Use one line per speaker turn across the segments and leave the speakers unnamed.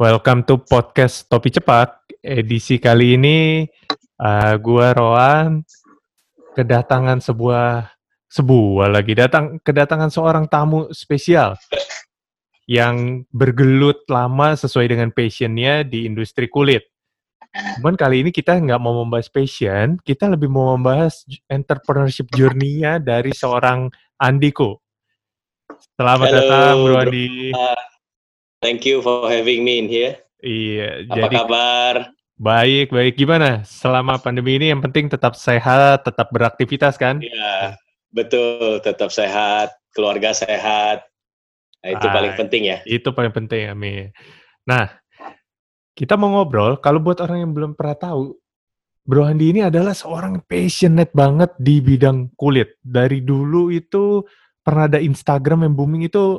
Welcome to podcast Topi Cepat. Edisi kali ini uh, gua Roan kedatangan sebuah sebuah lagi datang kedatangan seorang tamu spesial yang bergelut lama sesuai dengan passionnya di industri kulit. Cuman kali ini kita nggak mau membahas passion, kita lebih mau membahas entrepreneurship journey-nya dari seorang Andiko. Selamat
Halo,
datang Bro
bro.
Andi.
Uh, thank you for having me in here.
Iya,
Apa
jadi
kabar?
baik, baik. Gimana? Selama pandemi ini yang penting tetap sehat, tetap beraktivitas kan?
Ya, betul. Tetap sehat, keluarga sehat. Nah, itu
Ah,
paling penting ya.
Itu paling penting, Amin. Nah, kita mau ngobrol, kalau buat orang yang belum pernah tahu, Bro Andi ini adalah seorang passionate banget di bidang kulit. Dari dulu itu pernah ada Instagram yang booming itu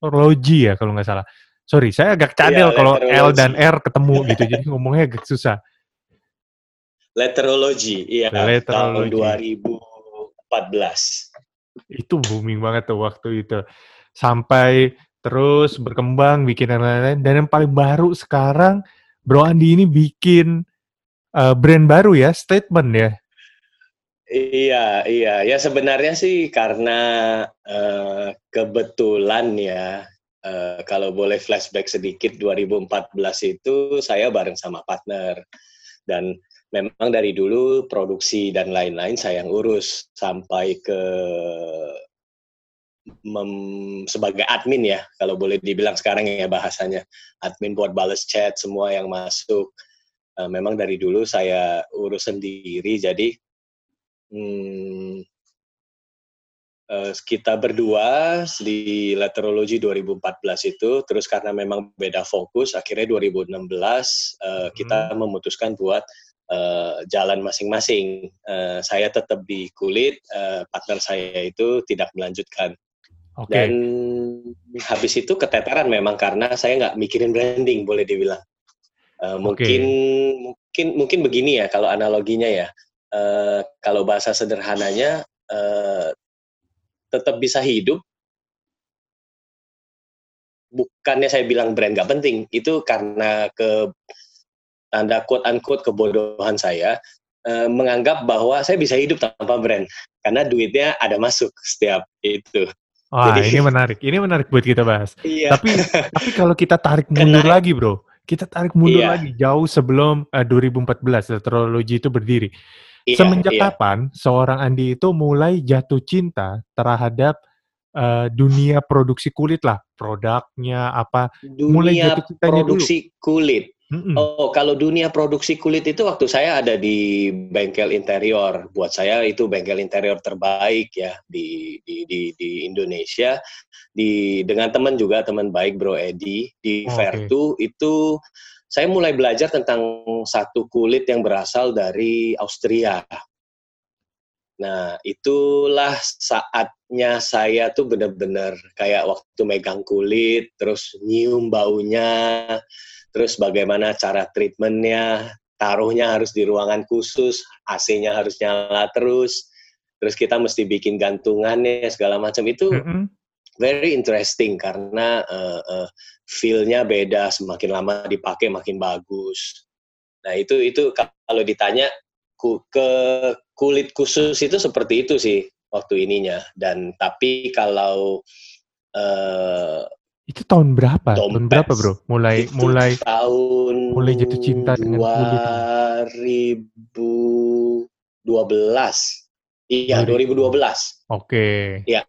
Leatherology ya kalau nggak salah. Sorry, saya agak cadel
Iya,
kalau L dan R ketemu gitu, jadi ngomongnya agak susah.
Letterology, iya. Tahun
Letterology.
2014.
Itu booming banget tuh waktu itu. Sampai terus berkembang, bikin yang lain-lain. Dan yang paling baru sekarang, Bro Andi ini bikin eh, brand baru ya, statement ya.
Iya, iya. Ya sebenarnya sih karena eh, kebetulan ya, eh, kalau boleh flashback sedikit, 2014 itu saya bareng sama partner. Dan memang dari dulu produksi dan lain-lain saya yang urus sampai ke mem- sebagai admin ya, kalau boleh dibilang sekarang ya bahasanya. Admin buat balas chat semua yang masuk. Eh, memang dari dulu saya urus sendiri, jadi Hmm, eh, kita berdua di Letterology 2014 itu, terus karena memang beda fokus, akhirnya 2016 eh, kita memutuskan buat eh, jalan masing-masing. Eh, saya tetap di kulit, eh, partner saya itu tidak melanjutkan.
Oke.
Dan habis itu keteteran memang karena saya nggak mikirin branding, boleh dibilang. Eh, mungkin mungkin mungkin begini ya kalau analoginya ya. Eh, kalau bahasa sederhananya eh, tetap bisa hidup. Bukannya saya bilang brand nggak penting, itu karena ke tanda quote unquote kebodohan saya eh, menganggap bahwa saya bisa hidup tanpa brand karena duitnya ada masuk setiap itu.
Wah,
jadi-
ini menarik. Ini menarik buat kita bahas.
Iya.
Tapi tapi kalau kita tarik mundur
Kena-
lagi, Bro. Kita tarik mundur
Iya.
lagi jauh sebelum eh, 2014 Letterology itu berdiri.
Iya,
Semenjak
iya.
kapan seorang Andi itu mulai jatuh cinta terhadap eh, dunia produksi kulit lah, produknya apa? mulai
dunia
jatuh cintanya dulu.
produksi kulit.
Mm-mm.
Oh, kalau dunia produksi kulit itu waktu saya ada di bengkel interior. Buat saya itu bengkel interior terbaik ya di di di, di Indonesia. Di dengan teman juga teman baik Bro Edi di
Oh,
Vertu itu saya mulai belajar tentang satu kulit yang berasal dari Austria. Nah, itulah saatnya saya tuh benar-benar kayak waktu megang kulit, terus nyium baunya, terus bagaimana cara treatmentnya, taruhnya harus di ruangan khusus, AC-nya harus nyala terus, terus kita mesti bikin gantungannya segala macam itu
Mm-mm.
very interesting karena uh, uh, feel-nya beda, semakin lama dipakai makin bagus. Nah itu itu kalau ditanya ku, ke kulit khusus itu seperti itu sih waktu ininya dan tapi kalau uh,
Itu tahun berapa? Tahun
Dompet.
berapa, Bro? Mulai
itu
mulai
tahun
mulai jatuh cinta dengan kulit.
2012 iya 2012
Oke.
Iya.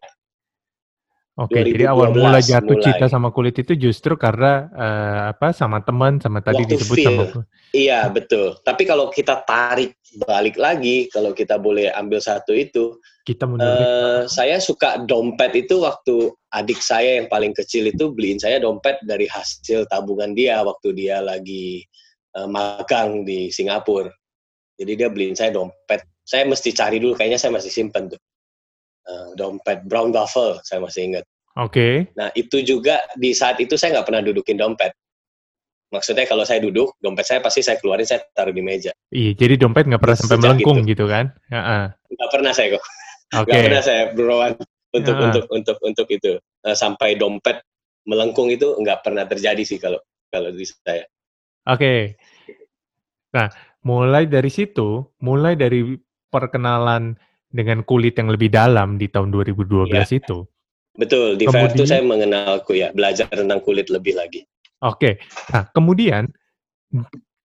Oke, jadi awal mula
2012
jatuh
mulai.
cinta sama kulit itu justru karena eh, apa sama teman sama tadi
Waktu
disebut
feel.
sama
Iya betul. Tapi kalau kita tarik balik lagi, kalau kita boleh ambil satu itu,
kita mundur.
eh, saya suka dompet itu waktu adik saya yang paling kecil itu beliin saya dompet dari hasil tabungan dia waktu dia lagi eh, magang di Singapura. Jadi dia beliin saya dompet. Saya mesti cari dulu, kayaknya saya masih simpen tuh. Eh, dompet brown duffel, saya masih ingat.
Oke.
Nah itu juga di saat itu saya nggak pernah dudukin dompet. Maksudnya kalau saya duduk, dompet saya pasti saya keluarin, saya taruh di meja.
Iya, jadi dompet nggak pernah sampai
Sejak
melengkung
itu.
gitu kan? Heeh.
Nggak pernah saya kok.
Oke.
Nggak pernah saya berowan untuk
Ah.
untuk untuk untuk itu Eh, sampai dompet melengkung itu nggak pernah terjadi sih kalau kalau di saya.
Oke. Okay. Nah, mulai dari situ, mulai dari perkenalan dengan kulit yang lebih dalam di tahun 2012 ya. itu.
Betul, di kemudian, itu saya mengenalku ya, belajar tentang kulit lebih lagi.
Oke. Okay. Nah, kemudian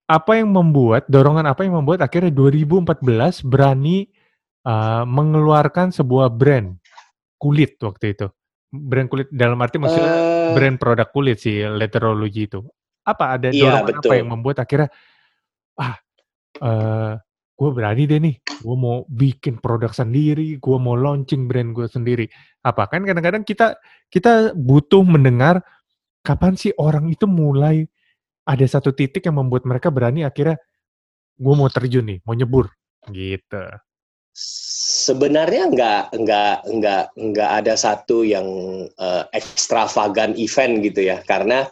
apa yang membuat dorongan apa yang membuat akhirnya 2014 berani uh, mengeluarkan sebuah brand kulit waktu itu? Brand kulit dalam arti maksudnya uh, brand produk kulit sih, letterology itu. Apa ada iya, dorongan betul. apa yang membuat akhirnya ah uh, gue berani deh nih, gue mau bikin produk sendiri, gue mau launching brand gue sendiri. Apa kan kadang-kadang kita kita butuh mendengar kapan sih orang itu mulai ada satu titik yang membuat mereka berani akhirnya gue mau terjun nih, mau nyebur gitu.
Sebenarnya nggak nggak nggak nggak ada satu yang uh, ekstravagan event gitu ya, karena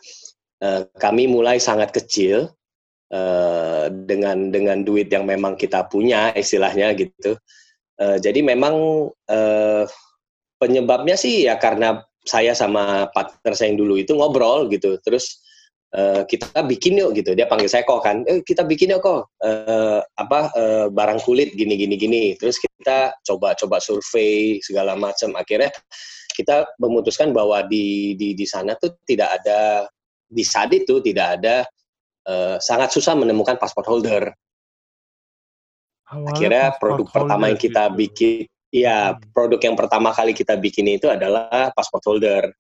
uh, kami mulai sangat kecil uh, dengan dengan duit yang memang kita punya istilahnya gitu. Uh, jadi memang uh, penyebabnya sih ya karena saya sama partner saya yang dulu itu ngobrol gitu, terus Uh, kita bikin yuk gitu. Dia panggil saya kok kan eh, kita bikin yuk kok uh, apa uh, barang kulit gini gini gini. Terus kita coba coba survei segala macam. Akhirnya kita memutuskan bahwa di di di sana tuh tidak ada di saat itu tidak ada uh, sangat susah menemukan paspor holder Awalnya akhirnya produk pertama yang kita gitu. bikin ya hmm. produk yang pertama kali kita bikin itu adalah paspor holder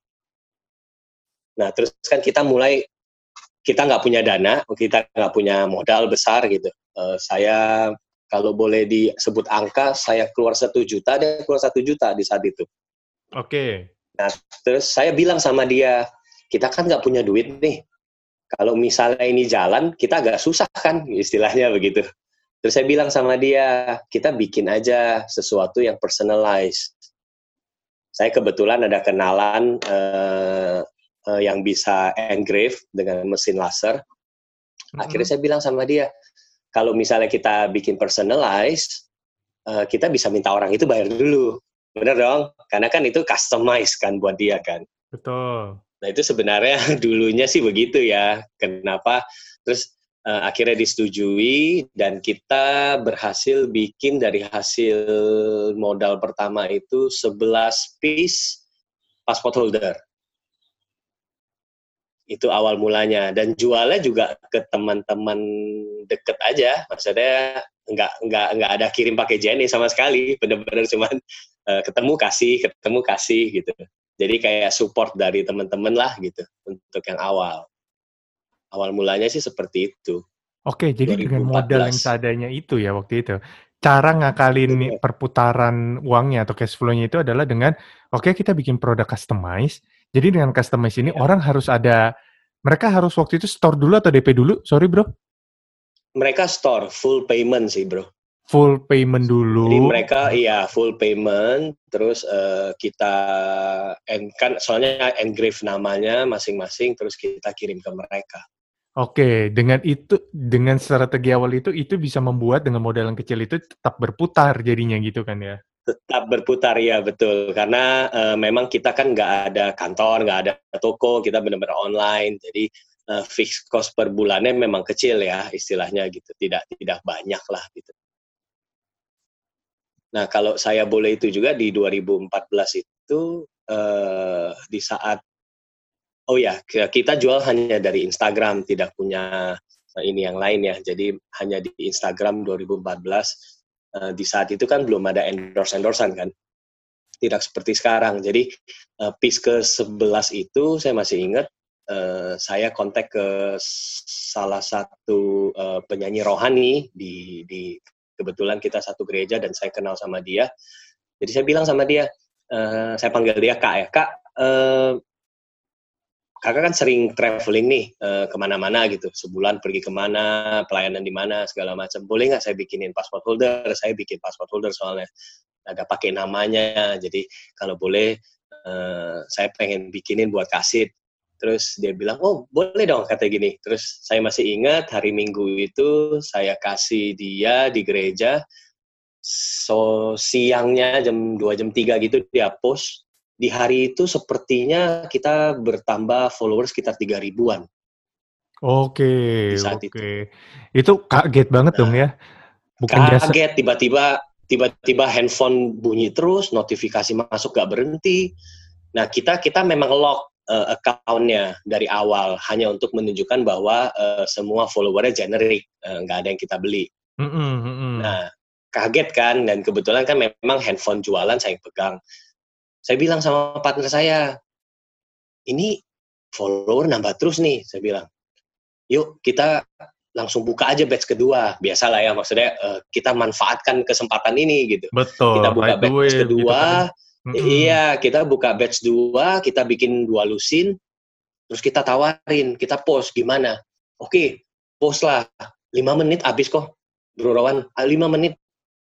nah terus kan kita mulai kita nggak punya dana, kita nggak punya modal besar gitu. Uh, saya kalau boleh disebut angka, saya keluar satu juta, dia keluar satu juta di saat itu.
Oke. Okay.
Nah, terus saya bilang sama dia, kita kan nggak punya duit nih. Kalau misalnya ini jalan, kita agak susah kan, istilahnya begitu. Terus saya bilang sama dia, kita bikin aja sesuatu yang personalized. Saya kebetulan ada kenalan uh, uh, yang bisa engrave dengan mesin laser. Mm-hmm. Akhirnya saya bilang sama dia, kalau misalnya kita bikin personalized, uh, kita bisa minta orang itu bayar dulu. Bener dong? Karena kan itu customize kan buat dia kan.
Betul.
Nah itu sebenarnya dulunya sih begitu ya. Kenapa? Terus uh, akhirnya disetujui dan kita berhasil bikin dari hasil modal pertama itu 11 piece passport holder. Itu awal mulanya. Dan jualnya juga ke teman-teman deket aja. Maksudnya nggak nggak nggak ada kirim pakai Jenny sama sekali. Benar-benar cuman uh, ketemu kasih ketemu kasih gitu jadi kayak support dari teman-teman lah gitu untuk yang awal awal mulanya sih seperti itu
oke jadi 2014. dengan modal yang seadanya itu ya waktu itu cara ngakalin Betul. perputaran uangnya atau cash flow-nya itu adalah dengan oke okay, kita bikin produk customize jadi dengan customize ini ya. orang harus ada mereka harus waktu itu store dulu atau DP dulu? Sorry bro.
Mereka store full payment sih bro.
Full payment dulu.
Jadi mereka iya full payment, terus uh, kita kan soalnya engrave namanya masing-masing, terus kita kirim ke mereka.
Oke, dengan itu, dengan strategi awal itu, itu bisa membuat dengan modal yang kecil itu tetap berputar jadinya gitu kan ya?
tetap berputar ya betul karena uh, memang kita kan nggak ada kantor nggak ada toko kita benar-benar online jadi uh, fixed cost per bulannya memang kecil ya istilahnya gitu tidak tidak banyak lah gitu nah kalau saya boleh itu juga di 2014 itu uh, di saat oh ya kita jual hanya dari Instagram tidak punya ini yang lain ya. Jadi hanya di Instagram 2014 uh, di saat itu kan belum ada endorse endorsean kan. Tidak seperti sekarang. Jadi uh, piece ke 11 itu saya masih ingat uh, saya kontak ke salah satu uh, penyanyi rohani di di kebetulan kita satu gereja dan saya kenal sama dia. Jadi saya bilang sama dia uh, saya panggil dia kak ya. Kak uh, kakak kan sering traveling nih uh, ke mana-mana gitu. Sebulan pergi ke mana pelayanan di mana segala macam. Boleh nggak saya bikinin password holder? Saya bikin password holder soalnya. Ada pakai namanya. Jadi kalau boleh uh, saya pengen bikinin buat kasih terus dia bilang oh boleh dong kata gini terus saya masih ingat hari minggu itu saya kasih dia di gereja so siangnya jam 2 jam 3 gitu dia post di hari itu sepertinya kita bertambah followers sekitar tiga ribuan.
Oke, oke. Itu. kaget banget nah, dong ya?
Bukan kaget, tiba-tiba tiba-tiba handphone bunyi terus, notifikasi masuk gak berhenti. Nah kita kita memang lock uh, accountnya dari awal hanya untuk menunjukkan bahwa uh, semua followernya generik, uh, nggak ada yang kita beli. Mm -hmm. Nah kaget kan dan kebetulan kan memang handphone jualan saya pegang. Saya bilang sama partner saya, ini follower nambah terus nih, saya bilang. Yuk kita langsung buka aja batch kedua. Biasalah ya maksudnya uh, kita manfaatkan kesempatan ini gitu.
Betul.
Kita buka batch gitu kedua. Gitu kan. Iya, kita buka batch dua, kita bikin dua lusin, terus kita tawarin, kita post gimana? Oke, post lah. lima menit habis kok. Bro Rawan, ah, lima menit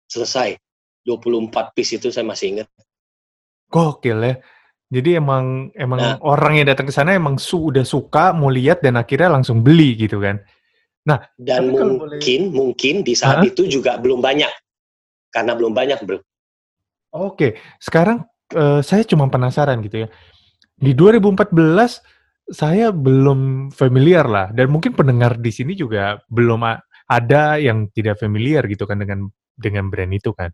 selesai. 24 piece itu saya masih ingat.
Gokil ya. Jadi emang emang nah, orang yang datang ke sana emang su udah suka mau lihat dan akhirnya langsung beli gitu kan.
Nah, dan mungkin boleh... mungkin di saat huh? itu juga belum banyak karena belum banyak, Bro.
Oke, sekarang uh, saya cuma penasaran gitu ya. Di 2014 saya belum familiar lah dan mungkin pendengar di sini juga belum ada yang tidak familiar gitu kan dengan dengan brand itu kan.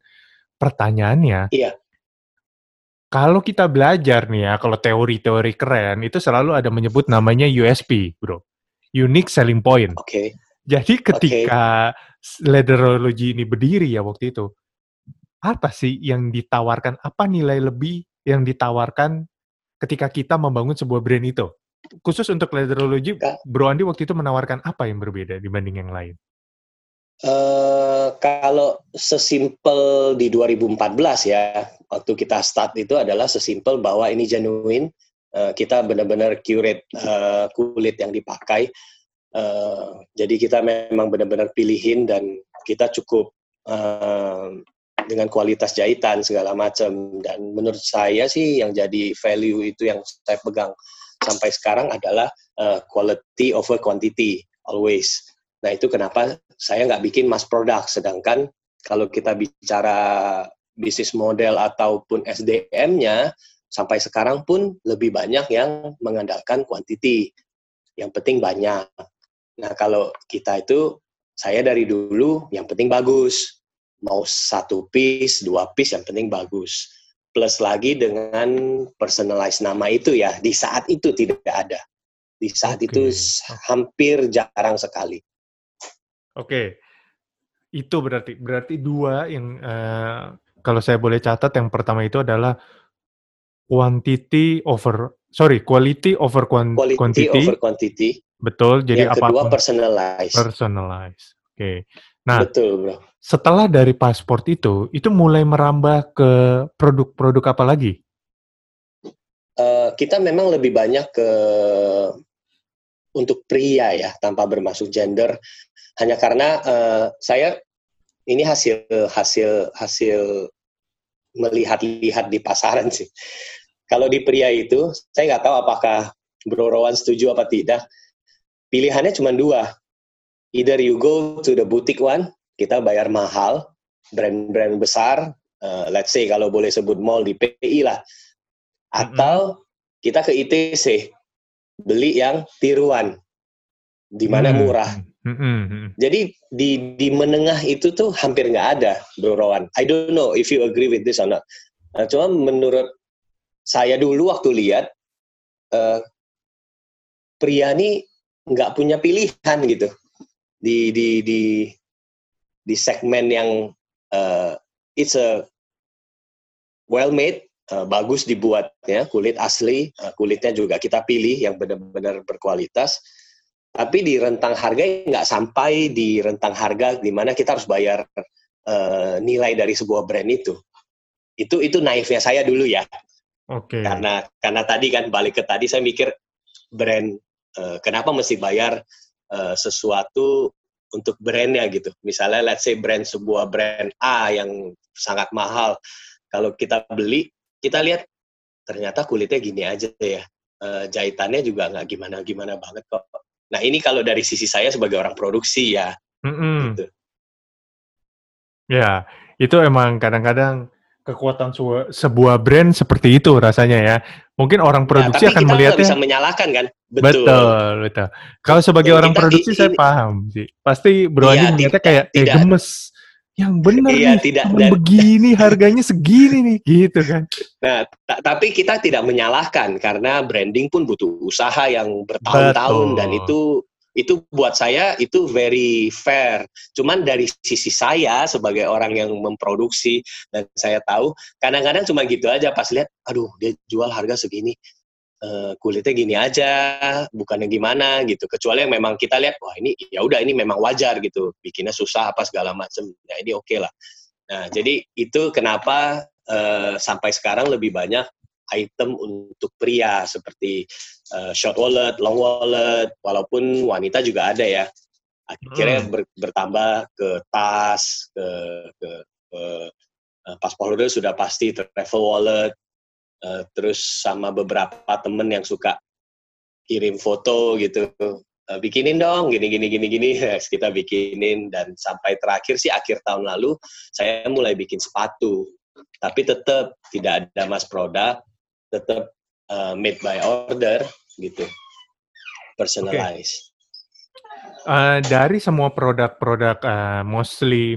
Pertanyaannya,
iya.
Kalau kita belajar nih ya, kalau teori-teori keren itu selalu ada menyebut namanya USP, Bro. Unique selling point.
Oke. Okay.
Jadi ketika okay. Leatherology ini berdiri ya waktu itu, apa sih yang ditawarkan? Apa nilai lebih yang ditawarkan ketika kita membangun sebuah brand itu? Khusus untuk Leatherology, Bro Andi waktu itu menawarkan apa yang berbeda dibanding yang lain?
Uh, kalau sesimpel di 2014 ya, waktu kita start itu adalah sesimpel bahwa ini genuine, uh, kita benar-benar curate uh, kulit yang dipakai, Uh, jadi kita memang benar-benar pilihin dan kita cukup uh, dengan kualitas jahitan segala macam dan menurut saya sih yang jadi value itu yang saya pegang sampai sekarang adalah uh, quality over quantity always. Nah itu kenapa saya nggak bikin mass product sedangkan kalau kita bicara bisnis model ataupun SDM-nya sampai sekarang pun lebih banyak yang mengandalkan quantity. Yang penting banyak. Nah kalau kita itu saya dari dulu yang penting bagus. Mau satu piece, dua piece yang penting bagus. Plus lagi dengan personalized nama itu ya, di saat itu tidak ada. Di saat okay. itu hampir jarang sekali.
Oke, okay. itu berarti berarti dua yang uh, kalau saya boleh catat yang pertama itu adalah quantity over sorry quality over quality quantity
over quantity
Betul, jadi
yang kedua personalize.
Personalize. Oke. Okay. Nah,
betul, Bro.
Setelah dari pasport itu, itu mulai merambah ke produk-produk apa lagi?
Uh, kita memang lebih banyak ke untuk pria ya, tanpa bermasuk gender. Hanya karena uh, saya ini hasil hasil hasil melihat-lihat di pasaran sih. Kalau di pria itu, saya nggak tahu apakah Bro Rowan setuju apa tidak pilihannya cuma dua. Either you go to the boutique one, kita bayar mahal, brand-brand besar, uh, let's say kalau boleh sebut mall di PI lah, atau kita ke ITC, beli yang tiruan, di mana murah. Mm-hmm. Jadi di di menengah itu tuh hampir nggak ada, Bro Rowan. I don't know if you agree with this or not. Nah, cuma menurut saya dulu waktu lihat, uh, pria ini nggak punya pilihan gitu di di di di segmen yang uh, it's a well made uh, bagus dibuatnya kulit asli uh, kulitnya juga kita pilih yang benar-benar berkualitas tapi di rentang harga nggak sampai di rentang harga di mana kita harus bayar uh, nilai dari sebuah brand itu itu itu naifnya saya dulu ya.
Okay.
Karena karena tadi kan balik ke tadi saya mikir brand uh, kenapa mesti bayar uh, sesuatu untuk brandnya gitu. Misalnya let's say brand sebuah brand A yang sangat mahal. Kalau kita beli, kita lihat ternyata kulitnya gini aja ya. Uh, jahitannya juga nggak gimana-gimana banget kok. Nah ini kalau dari sisi saya sebagai orang produksi ya.
Mm -hmm. gitu. Ya, itu emang kadang-kadang kekuatan sebuah, sebuah brand seperti itu rasanya ya. Mungkin orang
Nah,
produksi
tapi
akan
kita
melihatnya
bisa menyalahkan kan?
betul,
Betul.
betul. Kalau sebagai
Betul.
orang
Kita
produksi
i-
saya paham sih. Pasti Bro
Iya,
melihatnya kayak
tidak-
gemes. Yang bener
Iya,
nih,
tidak dari-
begini harganya segini nih, gitu kan.
Nah, ta- tapi kita tidak menyalahkan karena branding pun butuh usaha yang bertahun-tahun dan itu itu buat saya itu very fair. Cuman dari sisi saya sebagai orang yang memproduksi dan saya tahu kadang-kadang cuma gitu aja pas lihat, aduh dia jual harga segini, eh, kulitnya gini aja, bukannya gimana gitu. Kecuali yang memang kita lihat, wah ini ya udah ini memang wajar gitu, bikinnya susah apa segala macam. Nah ini oke lah. Nah jadi itu kenapa eh, sampai sekarang lebih banyak item untuk pria seperti eh, short wallet, long wallet, walaupun wanita juga ada ya. Akhirnya
Hmm.
ber- bertambah ke tas, ke, ke, ke eh, paspor holder sudah pasti travel wallet, eh, terus sama beberapa temen yang suka kirim foto gitu, Eh, bikinin dong, gini gini gini gini, kita bikinin. Dan sampai terakhir sih akhir tahun lalu saya mulai bikin sepatu, tapi tetap tidak ada mass product, tetap eh, made by order gitu, personalized.
Eh, dari semua produk-produk eh, mostly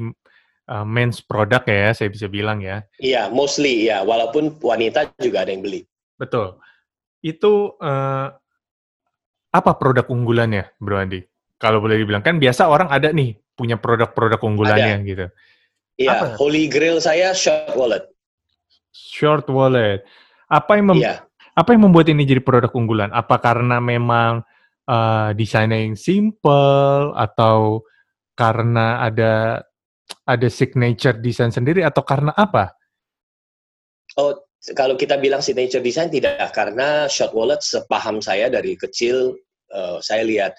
eh, men's product ya, saya bisa bilang ya.
Iya, mostly ya, walaupun wanita juga ada yang beli.
Betul. Itu eh, apa produk unggulannya, Bro Andi? Kalau boleh dibilang kan biasa orang ada nih punya produk-produk unggulannya gitu.
Iya, holy grail saya short wallet.
Short wallet. Apa yang mem-
Iya,
apa yang membuat ini jadi produk unggulan? Apa karena memang eh, desainnya yang simple atau karena ada ada signature desain sendiri atau karena apa?
Oh, kalau kita bilang signature design tidak karena short wallet sepaham saya dari kecil eh, saya lihat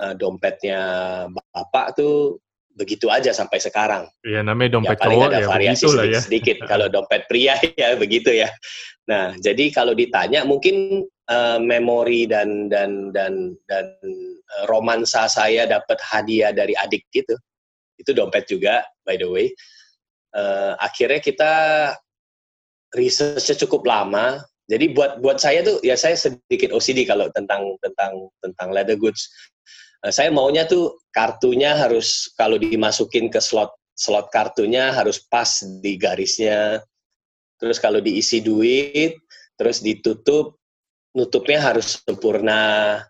eh, dompetnya bapak tuh begitu aja sampai sekarang.
Ya namanya
Ya
dompet
paling
cowok
ada
ya
variasi
begitu lah ya.
sedikit-sedikit. Kalau dompet pria ya begitu ya. Nah, jadi kalau ditanya mungkin eh, memori dan dan dan dan eh, romansa saya dapat hadiah dari adik gitu. Itu dompet juga by the way. Eh, akhirnya kita researchnya cukup lama. Jadi buat buat saya tuh ya saya sedikit OCD kalau tentang tentang tentang leather goods. Eh, saya maunya tuh kartunya harus kalau dimasukin ke slot slot kartunya harus pas di garisnya. Terus kalau diisi duit, terus ditutup, nutupnya harus sempurna.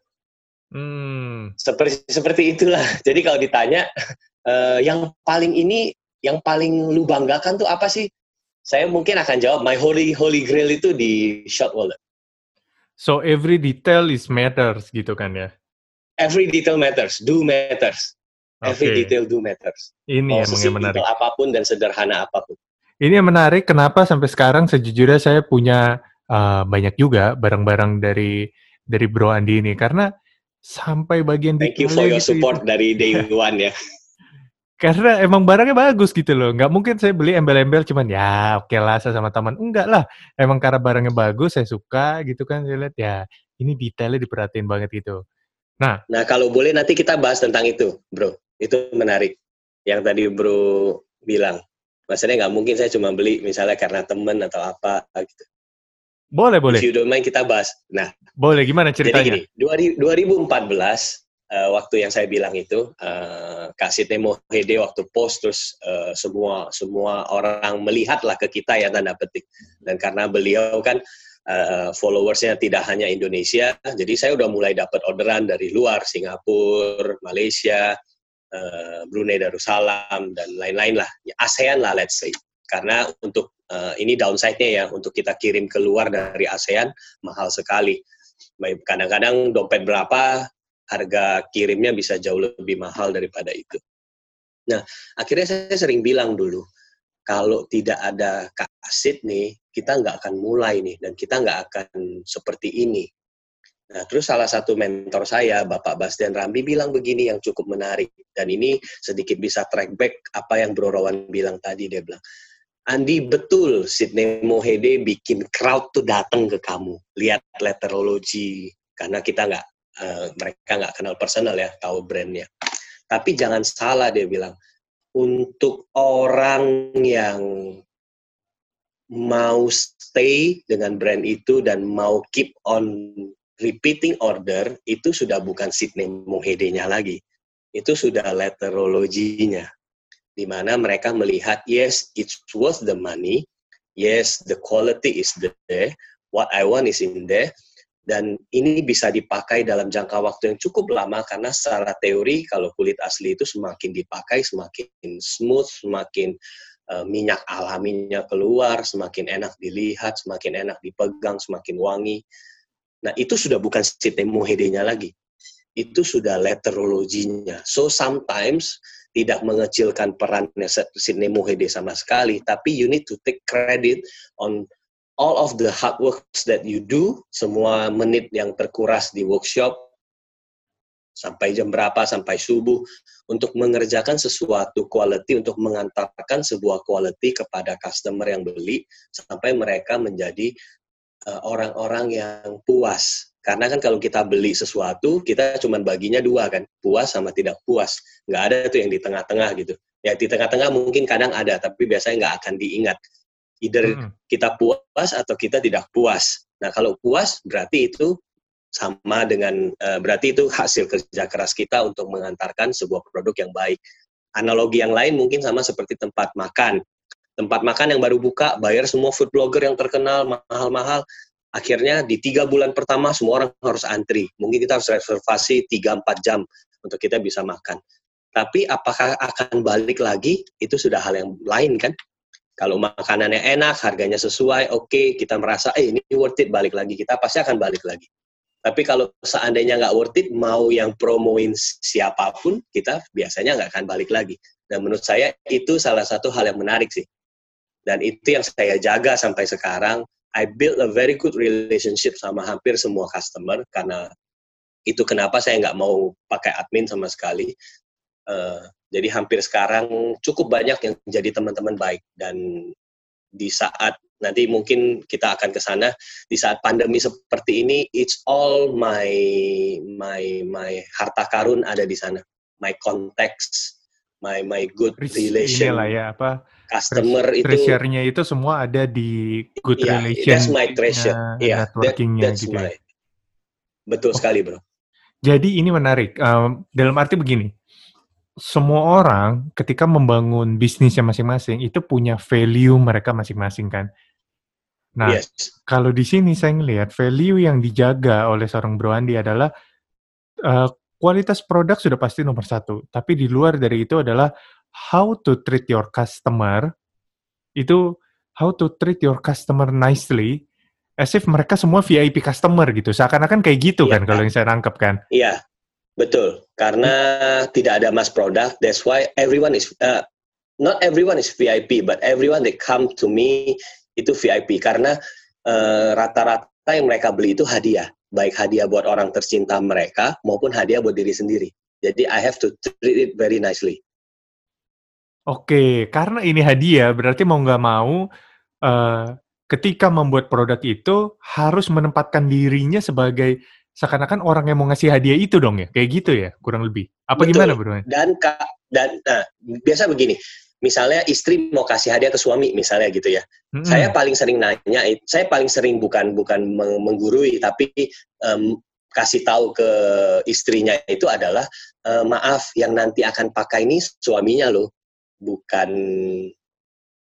Hmm,
Seperti seperti itulah. Jadi kalau ditanya eh, yang paling ini, yang paling lu banggakan tuh apa sih? Saya mungkin akan jawab my holy holy grail itu di short wallet.
So every detail is matters gitu kan ya.
Every detail matters, do matters. Every detail do matters.
Ini emang yang menarik.
apa pun dan sederhana apa pun.
Ini yang menarik kenapa sampai sekarang sejujurnya saya punya uh, banyak juga barang-barang dari dari Bro Andi ini karena sampai bagian
Thank you for your
gitu,
support
itu.
dari day one ya.
Karena emang barangnya bagus gitu loh. Nggak mungkin saya beli embel-embel cuman ya oke lah saya sama teman. Enggak lah. Emang karena barangnya bagus saya suka gitu kan. Saya lihat ya ini detailnya diperhatiin banget gitu.
Nah kalau boleh nanti kita bahas tentang itu, bro. Itu menarik. Yang tadi bro bilang. Maksudnya nggak mungkin saya cuma beli misalnya karena temen atau apa gitu.
Boleh, boleh.
If you don't mind kita bahas. Nah,
Boleh gimana
jadi
ceritanya?
gini, 2014 eh, waktu yang saya bilang itu eh, Kak Sidney Mohede waktu post terus eh, semua semua orang melihatlah ke kita ya tanda petik. Dan karena beliau kan eh, followersnya tidak hanya Indonesia, jadi saya udah mulai dapat orderan dari luar, Singapura, Malaysia, eh, Brunei Darussalam dan lain-lain lah, ya, ASEAN lah let's say. Karena untuk eh, ini downside-nya ya, untuk kita kirim keluar dari ASEAN mahal sekali. Kadang-kadang dompet berapa, harga kirimnya bisa jauh lebih mahal daripada itu. Nah, akhirnya saya sering bilang dulu, kalau tidak ada Kak Sydney, kita nggak akan mulai nih, dan kita nggak akan seperti ini. Nah, terus salah satu mentor saya, Bapak Basden Rambi, bilang begini yang cukup menarik. Dan ini sedikit bisa track back apa yang Bro Rowan bilang tadi. Dia bilang, Andi betul Sydney Mohede bikin crowd tuh datang ke kamu. Lihat letterology. Karena kita nggak, eh, mereka nggak kenal personal ya, tahu brandnya. Tapi jangan salah dia bilang, untuk orang yang mau stay dengan brand itu dan mau keep on repeating order itu sudah bukan Sydney Mohede-nya lagi. Itu sudah letterologinya. Di mana mereka melihat, yes, it's worth the money. Yes, the quality is there. What I want is in there. Dan ini bisa dipakai dalam jangka waktu yang cukup lama karena secara teori kalau kulit asli itu semakin dipakai semakin smooth, semakin minyak alaminya keluar, semakin enak dilihat, semakin enak dipegang, semakin wangi. Nah, itu sudah bukan sistem lagi. Itu sudah letterologinya. So sometimes tidak mengecilkan perannya Sidney sama sekali, tapi you need to take credit on all of the hard works that you do, semua menit yang terkuras di workshop, sampai jam berapa, sampai subuh, untuk mengerjakan sesuatu quality, untuk mengantarkan sebuah quality kepada customer yang beli, sampai mereka menjadi eh, orang-orang uh, yang puas. Karena kan kalau kita beli sesuatu, kita cuma baginya dua kan, puas sama tidak puas. Nggak ada tuh yang di tengah-tengah gitu. Ya di tengah-tengah mungkin kadang ada, tapi biasanya nggak akan diingat. Either hmm. kita puas atau kita tidak puas. Nah kalau puas berarti itu sama dengan uh, berarti itu hasil kerja keras kita untuk mengantarkan sebuah produk yang baik. Analogi yang lain mungkin sama seperti tempat makan. Tempat makan yang baru buka, bayar semua food blogger yang terkenal mahal-mahal. Akhirnya di tiga bulan pertama semua orang harus antri. Mungkin kita harus reservasi 3-4 jam untuk kita bisa makan. Tapi apakah akan balik lagi? Itu sudah hal yang lain kan? Kalau makanannya enak, harganya sesuai, oke, okay, kita merasa, eh ini worth it, balik lagi. Kita pasti akan balik lagi. Tapi kalau seandainya nggak worth it, mau yang promoin siapa pun, kita biasanya nggak akan balik lagi. Dan menurut saya itu salah satu hal yang menarik sih. Dan itu yang saya jaga sampai sekarang. I build a very good relationship sama hampir semua customer karena itu kenapa saya nggak mau pakai admin sama sekali. Uh, jadi hampir sekarang cukup banyak yang jadi teman-teman baik dan di saat nanti mungkin kita akan ke sana. Di saat pandemi seperti ini it's all my my my harta karun ada di sana. My context my my good relation
lah ya apa
customer
itu treasure-nya itu semua ada di good yeah, relation
that's my treasure. Yeah
networkingnya
that, that's gitu ya. my, betul oh. sekali bro.
Jadi ini menarik. Um, dalam arti begini semua orang ketika membangun bisnisnya masing-masing itu punya value mereka masing-masing kan. Nah, yes. kalau di sini saya ngelihat value yang dijaga oleh seorang Bro Andi adalah uh, kualitas produk sudah pasti nomor satu. Tapi di luar dari itu adalah how to treat your customer. Itu how to treat your customer nicely as if mereka semua VIP customer gitu. Seakan-akan kayak gitu yeah. kan kalau yang saya nangkep kan.
Iya, Betul, karena tidak ada mass product. That's why everyone is uh, not everyone is VIP, but everyone that come to me itu VIP karena uh, rata-rata uh, yang mereka beli itu hadiah, baik hadiah buat orang tercinta mereka maupun hadiah buat diri sendiri. Jadi I have to treat it very nicely.
Oke, karena ini hadiah berarti mau nggak mau uh, ketika membuat produk itu harus menempatkan dirinya sebagai seakan-akan orang yang mau ngasih hadiah itu dong ya, kayak gitu ya, kurang lebih. Apa Betul. gimana bro?
Dan kak, dan nah, biasa begini, misalnya istri mau kasih hadiah ke suami misalnya gitu ya, hmm. saya paling sering nanya, saya paling sering bukan bukan menggurui, tapi um, kasih tahu ke istrinya itu adalah e, maaf yang nanti akan pakai ini suaminya loh, bukan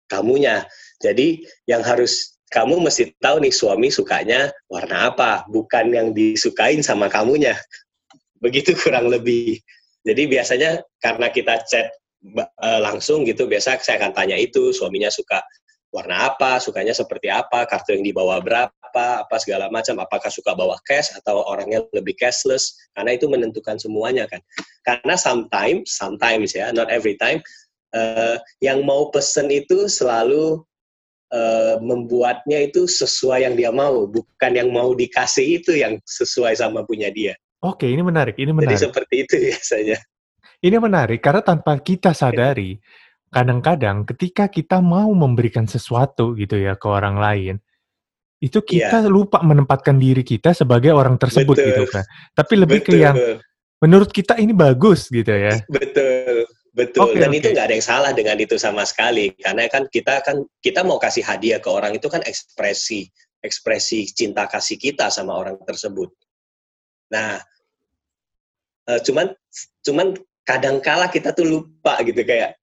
kamunya. Jadi yang harus kamu mesti tahu nih suami sukanya warna apa, bukan yang disukain sama kamunya. Begitu kurang lebih. Jadi biasanya karena kita chat uh, langsung gitu, biasa saya akan tanya itu, suaminya suka warna apa, sukanya seperti apa, kartu yang dibawa berapa, apa segala macam, apakah suka bawa cash atau orangnya lebih cashless, karena itu menentukan semuanya kan. Karena sometimes, sometimes ya, not every time, uh, yang mau pesen itu selalu uh, membuatnya itu sesuai yang dia mau, bukan yang mau dikasih itu yang sesuai sama punya dia.
Oke, ini menarik. Ini menarik.
Jadi seperti itu biasanya.
Ini menarik karena tanpa kita sadari, kadang-kadang ketika kita mau memberikan sesuatu gitu ya ke orang lain, itu kita yeah. lupa menempatkan diri kita sebagai orang tersebut Betul. gitu kan. Tapi lebih Betul. ke yang menurut kita ini bagus gitu ya.
Betul. Betul. Okay, Dan okay. itu nggak ada yang salah dengan itu sama sekali. Karena kan kita kan kita mau kasih hadiah ke orang itu kan ekspresi ekspresi cinta kasih kita sama orang tersebut. Nah, uh, cuman cuman kadangkala kita tuh lupa gitu kayak,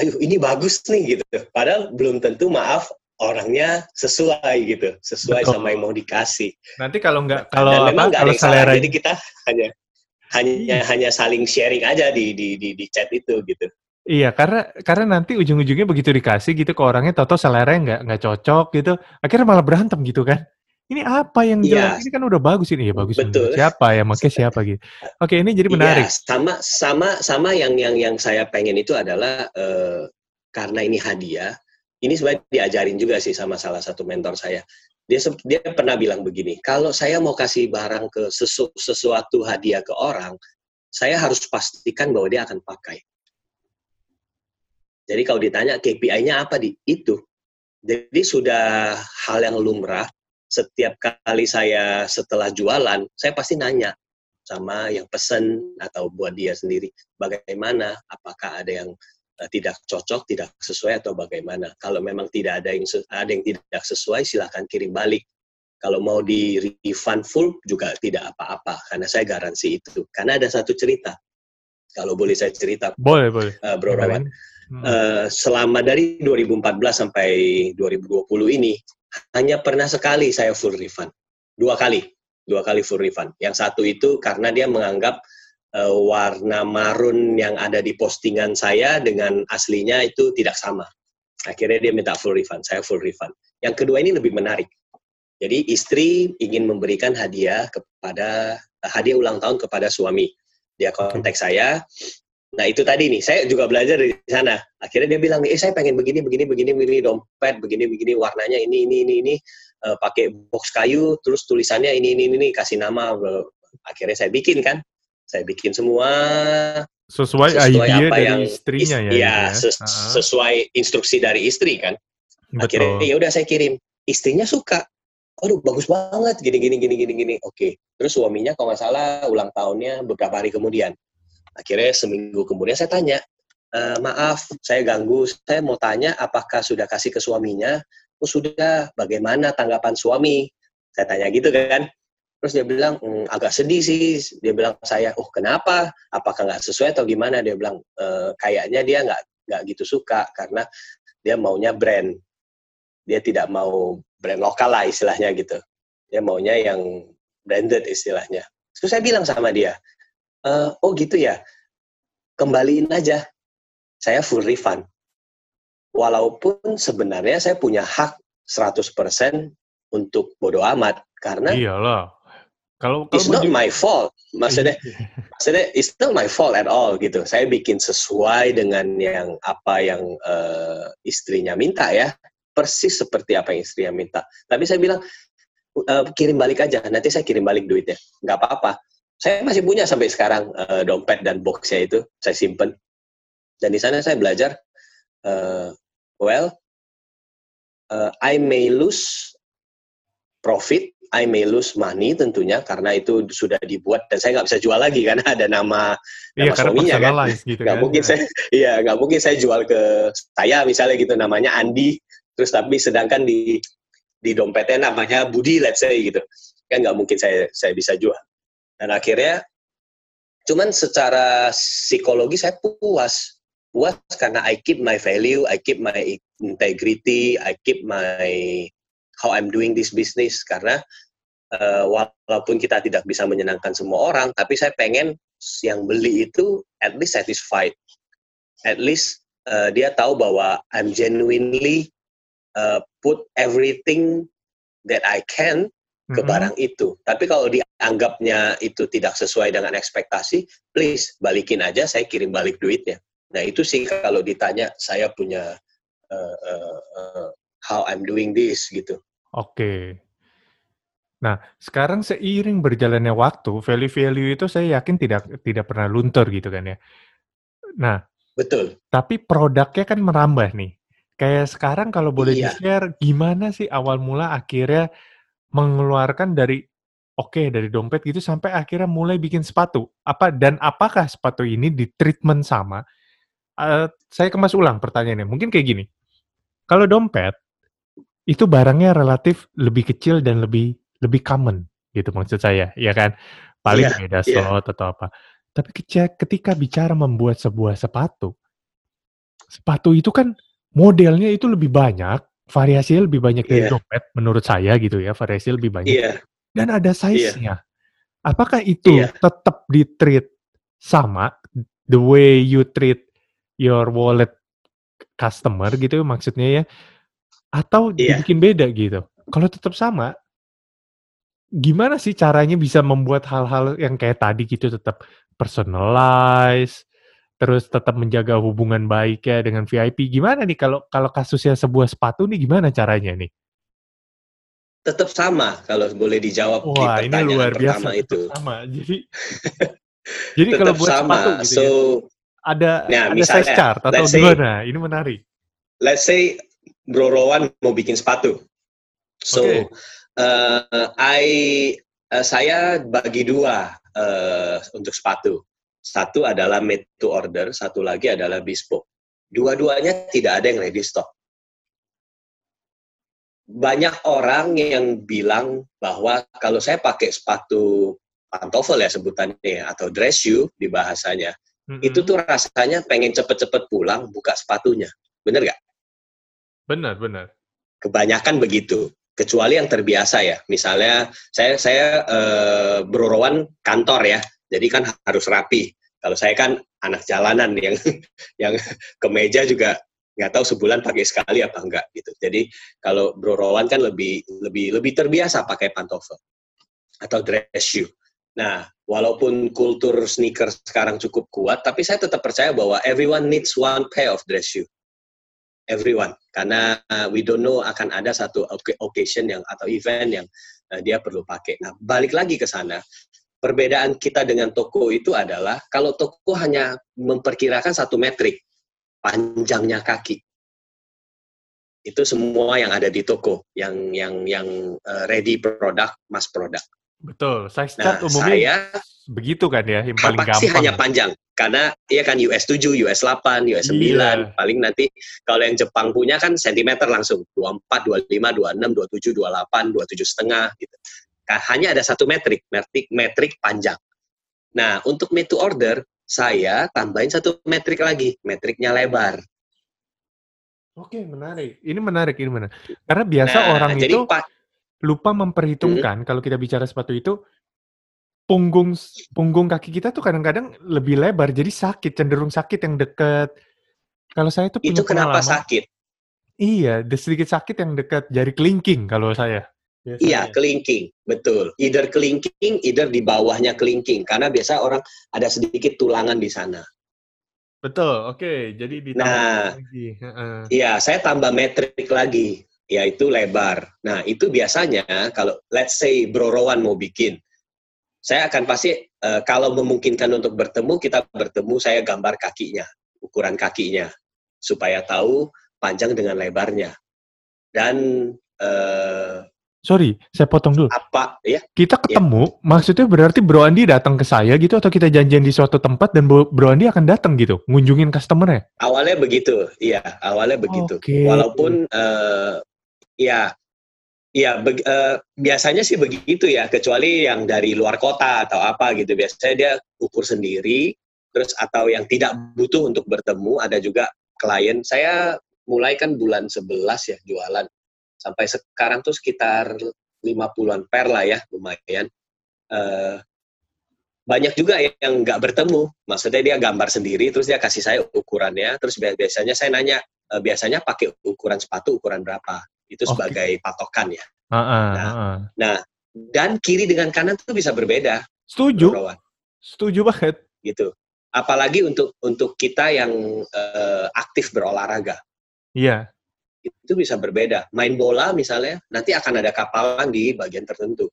ayo ini bagus nih gitu. Padahal belum tentu maaf orangnya sesuai gitu, sesuai Betul. sama yang mau dikasih.
Nanti kalau nggak kalau
apa, kalau selera jadi kita hanya hanya iya. hanya saling sharing aja di di di, di chat itu gitu.
Iya, karena karena nanti ujung-ujungnya begitu dikasih gitu ke orangnya, toto selera nggak nggak cocok gitu, akhirnya malah berantem gitu kan. Ini apa yang jelas? Ini kan udah bagus ini ya bagus.
Betul.
Siapa ya makanya siapa gitu. Oke, ini jadi menarik. Iya,
sama sama sama yang yang yang saya pengen itu adalah uh, karena ini hadiah. Ini sebenarnya diajarin juga sih sama salah satu mentor saya dia dia pernah bilang begini, kalau saya mau kasih barang ke sesu, sesuatu hadiah ke orang, saya harus pastikan bahwa dia akan pakai. Jadi kalau ditanya KPI-nya apa di itu, jadi sudah hal yang lumrah. Setiap kali saya setelah jualan, saya pasti nanya sama yang pesen atau buat dia sendiri, bagaimana, apakah ada yang tidak cocok, tidak sesuai atau bagaimana. Kalau memang tidak ada yang ada yang tidak sesuai, silahkan kirim balik. Kalau mau di refund full juga tidak apa-apa, karena saya garansi itu. Karena ada satu cerita, kalau boleh saya cerita,
boleh boleh,
uh, Bro Rawan. Hmm. Uh, selama dari 2014 sampai 2020 ini hanya pernah sekali saya full refund, dua kali, dua kali full refund. Yang satu itu karena dia menganggap uh, warna marun yang ada di postingan saya dengan aslinya itu tidak sama. Akhirnya dia minta full refund, saya full refund. Yang kedua ini lebih menarik. Jadi istri ingin memberikan hadiah kepada hadiah ulang tahun kepada suami. Dia kontak saya. Nah itu tadi nih, saya juga belajar dari sana. Akhirnya dia bilang, eh saya pengen begini, begini, begini, begini dompet, begini, begini, warnanya ini, ini, ini, ini, uh, pakai box kayu, terus tulisannya ini, ini, ini, kasih nama. Akhirnya saya bikin kan, saya bikin semua
sesuai, sesuai idea apa dari yang istrinya ya.
Iya, ya. Ses sesuai instruksi dari istri kan. Betul. Akhirnya ya udah saya kirim. Istrinya suka. Aduh bagus banget gini gini gini gini gini. Oke. Terus suaminya kalau nggak salah ulang tahunnya beberapa hari kemudian. Akhirnya seminggu kemudian saya tanya, e, maaf saya ganggu. Saya mau tanya apakah sudah kasih ke suaminya? Oh sudah. Bagaimana tanggapan suami? Saya tanya gitu kan. Terus dia bilang, hm, agak sedih sih. Dia bilang saya, oh kenapa? Apakah nggak sesuai atau gimana? Dia bilang, e, kayaknya dia nggak nggak gitu suka karena dia maunya brand. Dia tidak mau brand lokal lah istilahnya gitu. Dia maunya yang branded istilahnya. Terus saya bilang sama dia, e, oh gitu ya, kembaliin aja. Saya full refund. Walaupun sebenarnya saya punya hak 100% untuk bodoh amat karena
Iyalah.
Kalau, it's not my fault. Maksudnya, maksudnya it's not my fault at all gitu. Saya bikin sesuai dengan yang apa yang uh, istrinya minta ya, persis seperti apa yang istrinya minta. Tapi saya bilang uh, kirim balik aja. Nanti saya kirim balik duitnya. Nggak apa-apa. Saya masih punya sampai sekarang uh, dompet dan boxnya itu saya simpen. Dan di sana saya belajar, uh, well, uh, I may lose profit I may lose money tentunya karena itu sudah dibuat dan saya nggak bisa jual lagi karena ada nama
iya, nama suaminya kan.
gitu kan? mungkin saya iya nggak mungkin saya jual ke saya misalnya gitu namanya Andi terus tapi sedangkan di di dompetnya namanya Budi let's say gitu. Kan nggak mungkin saya saya bisa jual. Dan akhirnya cuman secara psikologi saya puas. Puas karena I keep my value I keep my integrity I keep my how I'm doing this business karena uh, walaupun kita tidak bisa menyenangkan semua orang, tapi saya pengen yang beli itu at least satisfied, at least uh, dia tahu bahwa I'm genuinely uh, put everything that I can ke mm-hmm. barang itu. Tapi kalau dianggapnya itu tidak sesuai dengan ekspektasi, please balikin aja, saya kirim balik duitnya. Nah itu sih kalau ditanya saya punya uh, uh, uh, how I'm doing this gitu.
Oke. Nah, sekarang seiring berjalannya waktu, value-value itu saya yakin tidak tidak pernah luntur gitu kan ya. Nah,
betul.
Tapi produknya kan merambah nih. Kayak sekarang kalau boleh iya. di-share gimana sih awal mula akhirnya mengeluarkan dari oke okay, dari dompet gitu sampai akhirnya mulai bikin sepatu. Apa dan apakah sepatu ini di treatment sama uh, saya kemas ulang pertanyaannya. Mungkin kayak gini. Kalau dompet itu barangnya relatif lebih kecil dan lebih lebih common gitu maksud saya, ya kan? Paling
Iya,
beda
iya.
slot atau apa. Tapi ketika, ketika bicara membuat sebuah sepatu, sepatu itu kan modelnya itu lebih banyak, variasinya lebih banyak dari
Iya.
dompet menurut saya gitu ya, variasi lebih banyak.
Iya.
Dan ada
Iya.
size-nya. Apakah itu
Iya.
tetap di-treat sama the way you treat your wallet customer gitu maksudnya ya? Atau
Iya.
dibikin beda gitu? Kalau tetap sama, gimana sih caranya bisa membuat hal-hal yang kayak tadi gitu tetap personalize, terus tetap menjaga hubungan baik ya dengan VIP. Gimana nih kalau kalau kasusnya sebuah sepatu nih gimana caranya nih?
Tetap sama kalau boleh dijawab di
Wah, ini
pertanyaan
luar biasa
pertama
tetap
itu.
sama. Jadi jadi kalau
Tetap
buat
sama.
sepatu gitu
So,
ya, ada
nah
ada size
misalnya,
chart atau
say
gimana? Ini menarik.
let's say Bro Rowan mau bikin sepatu. So,
Oke.
uh, I uh, saya bagi dua uh, untuk sepatu. Satu adalah made to order, satu lagi adalah bespoke. Dua-duanya tidak ada yang ready stock. Banyak orang yang bilang bahwa kalau saya pakai sepatu pantofel ya sebutannya ya, atau dress shoe di bahasanya, itu
Mhm.
tuh rasanya pengen cepet-cepet pulang buka sepatunya. Bener nggak?
Benar, benar.
Kebanyakan begitu. Kecuali yang terbiasa ya. Misalnya saya saya eh, Bro Rowan kantor ya. Jadi kan harus rapi. Kalau saya kan anak jalanan yang yang ke meja juga nggak tahu sebulan pakai sekali apa enggak gitu. Jadi kalau Bro Rowan kan lebih lebih lebih terbiasa pakai pantofel atau dress shoe. Nah, walaupun kultur sneakers sekarang cukup kuat, tapi saya tetap percaya bahwa everyone needs one pair of dress shoe. Everyone, karena uh, we don't know akan ada satu oc- occasion yang atau event yang uh, dia perlu pakai. Nah, balik lagi ke sana. Perbedaan kita dengan toko itu adalah kalau toko hanya memperkirakan satu metrik panjangnya kaki. Itu semua yang ada di toko, yang yang yang uh, ready product, mass product.
Betul. Size
Nah,
chart umumnya
saya
begitu kan ya, yang paling
pasti
gampang.
hanya panjang karena iya kan US 7, US 8, US 9,
Iya.
paling nanti kalau yang Jepang punya kan sentimeter langsung 24, 25, 26, 27, 28, 27 setengah gitu. Kan hanya ada satu metrik, metrik metrik panjang. Nah, untuk made to order saya tambahin satu metrik lagi, metriknya lebar.
Oke, menarik. Ini menarik, ini menarik. Karena biasa
Nah,
orang
jadi
itu lupa memperhitungkan kalau kita bicara sepatu itu punggung punggung kaki kita tuh kadang-kadang lebih lebar, jadi sakit, cenderung sakit yang deket. Kalau saya tuh
itu kenapa
pengalaman,
sakit?
iya, sedikit sakit yang dekat jari kelingking kalau saya.
Iya,
Biasanya.
kelingking, betul. Either kelingking, either di bawahnya kelingking. Karena biasa orang ada sedikit tulangan di sana.
Betul, oke. Jadi ditambah
Nah,
lagi.
Iya, saya tambah metrik lagi, yaitu lebar. Nah, itu biasanya kalau let's say Bro Rowan mau bikin, saya akan pasti eh, kalau memungkinkan untuk bertemu, kita bertemu, saya gambar kakinya, ukuran kakinya, supaya tahu panjang dengan lebarnya. Dan eh,
Sorry, saya potong dulu.
apa ya?
Kita ketemu, maksudnya berarti Bro Andi datang ke saya gitu atau kita janjian di suatu tempat dan Bro Andi akan datang gitu, ngunjungin customer-nya?
Awalnya begitu, iya, awalnya begitu.
Oke.
Walaupun eh, ya, ya beg- eh, biasanya sih begitu ya, kecuali yang dari luar kota atau apa gitu. Biasanya dia ukur sendiri, terus atau yang tidak butuh untuk bertemu, ada juga klien. Saya mulai kan bulan 11 ya jualan, sampai sekarang tuh sekitar 50-an per lah ya, lumayan. Eh, banyak juga yang nggak bertemu. Maksudnya dia gambar sendiri, terus dia kasih saya ukurannya, terus bi- biasanya saya nanya, e, biasanya pakai ukuran sepatu ukuran berapa? Itu
Oke.
sebagai patokan ya.
Heeh,
Nah,
heeh.
Nah, dan kiri dengan kanan tuh bisa berbeda,
Setuju,
Bro Rowan,
setuju banget.
gitu. Apalagi untuk untuk kita yang eh, aktif berolahraga,
Iya,
itu bisa berbeda. Main bola misalnya, nanti akan ada kapalan di bagian tertentu.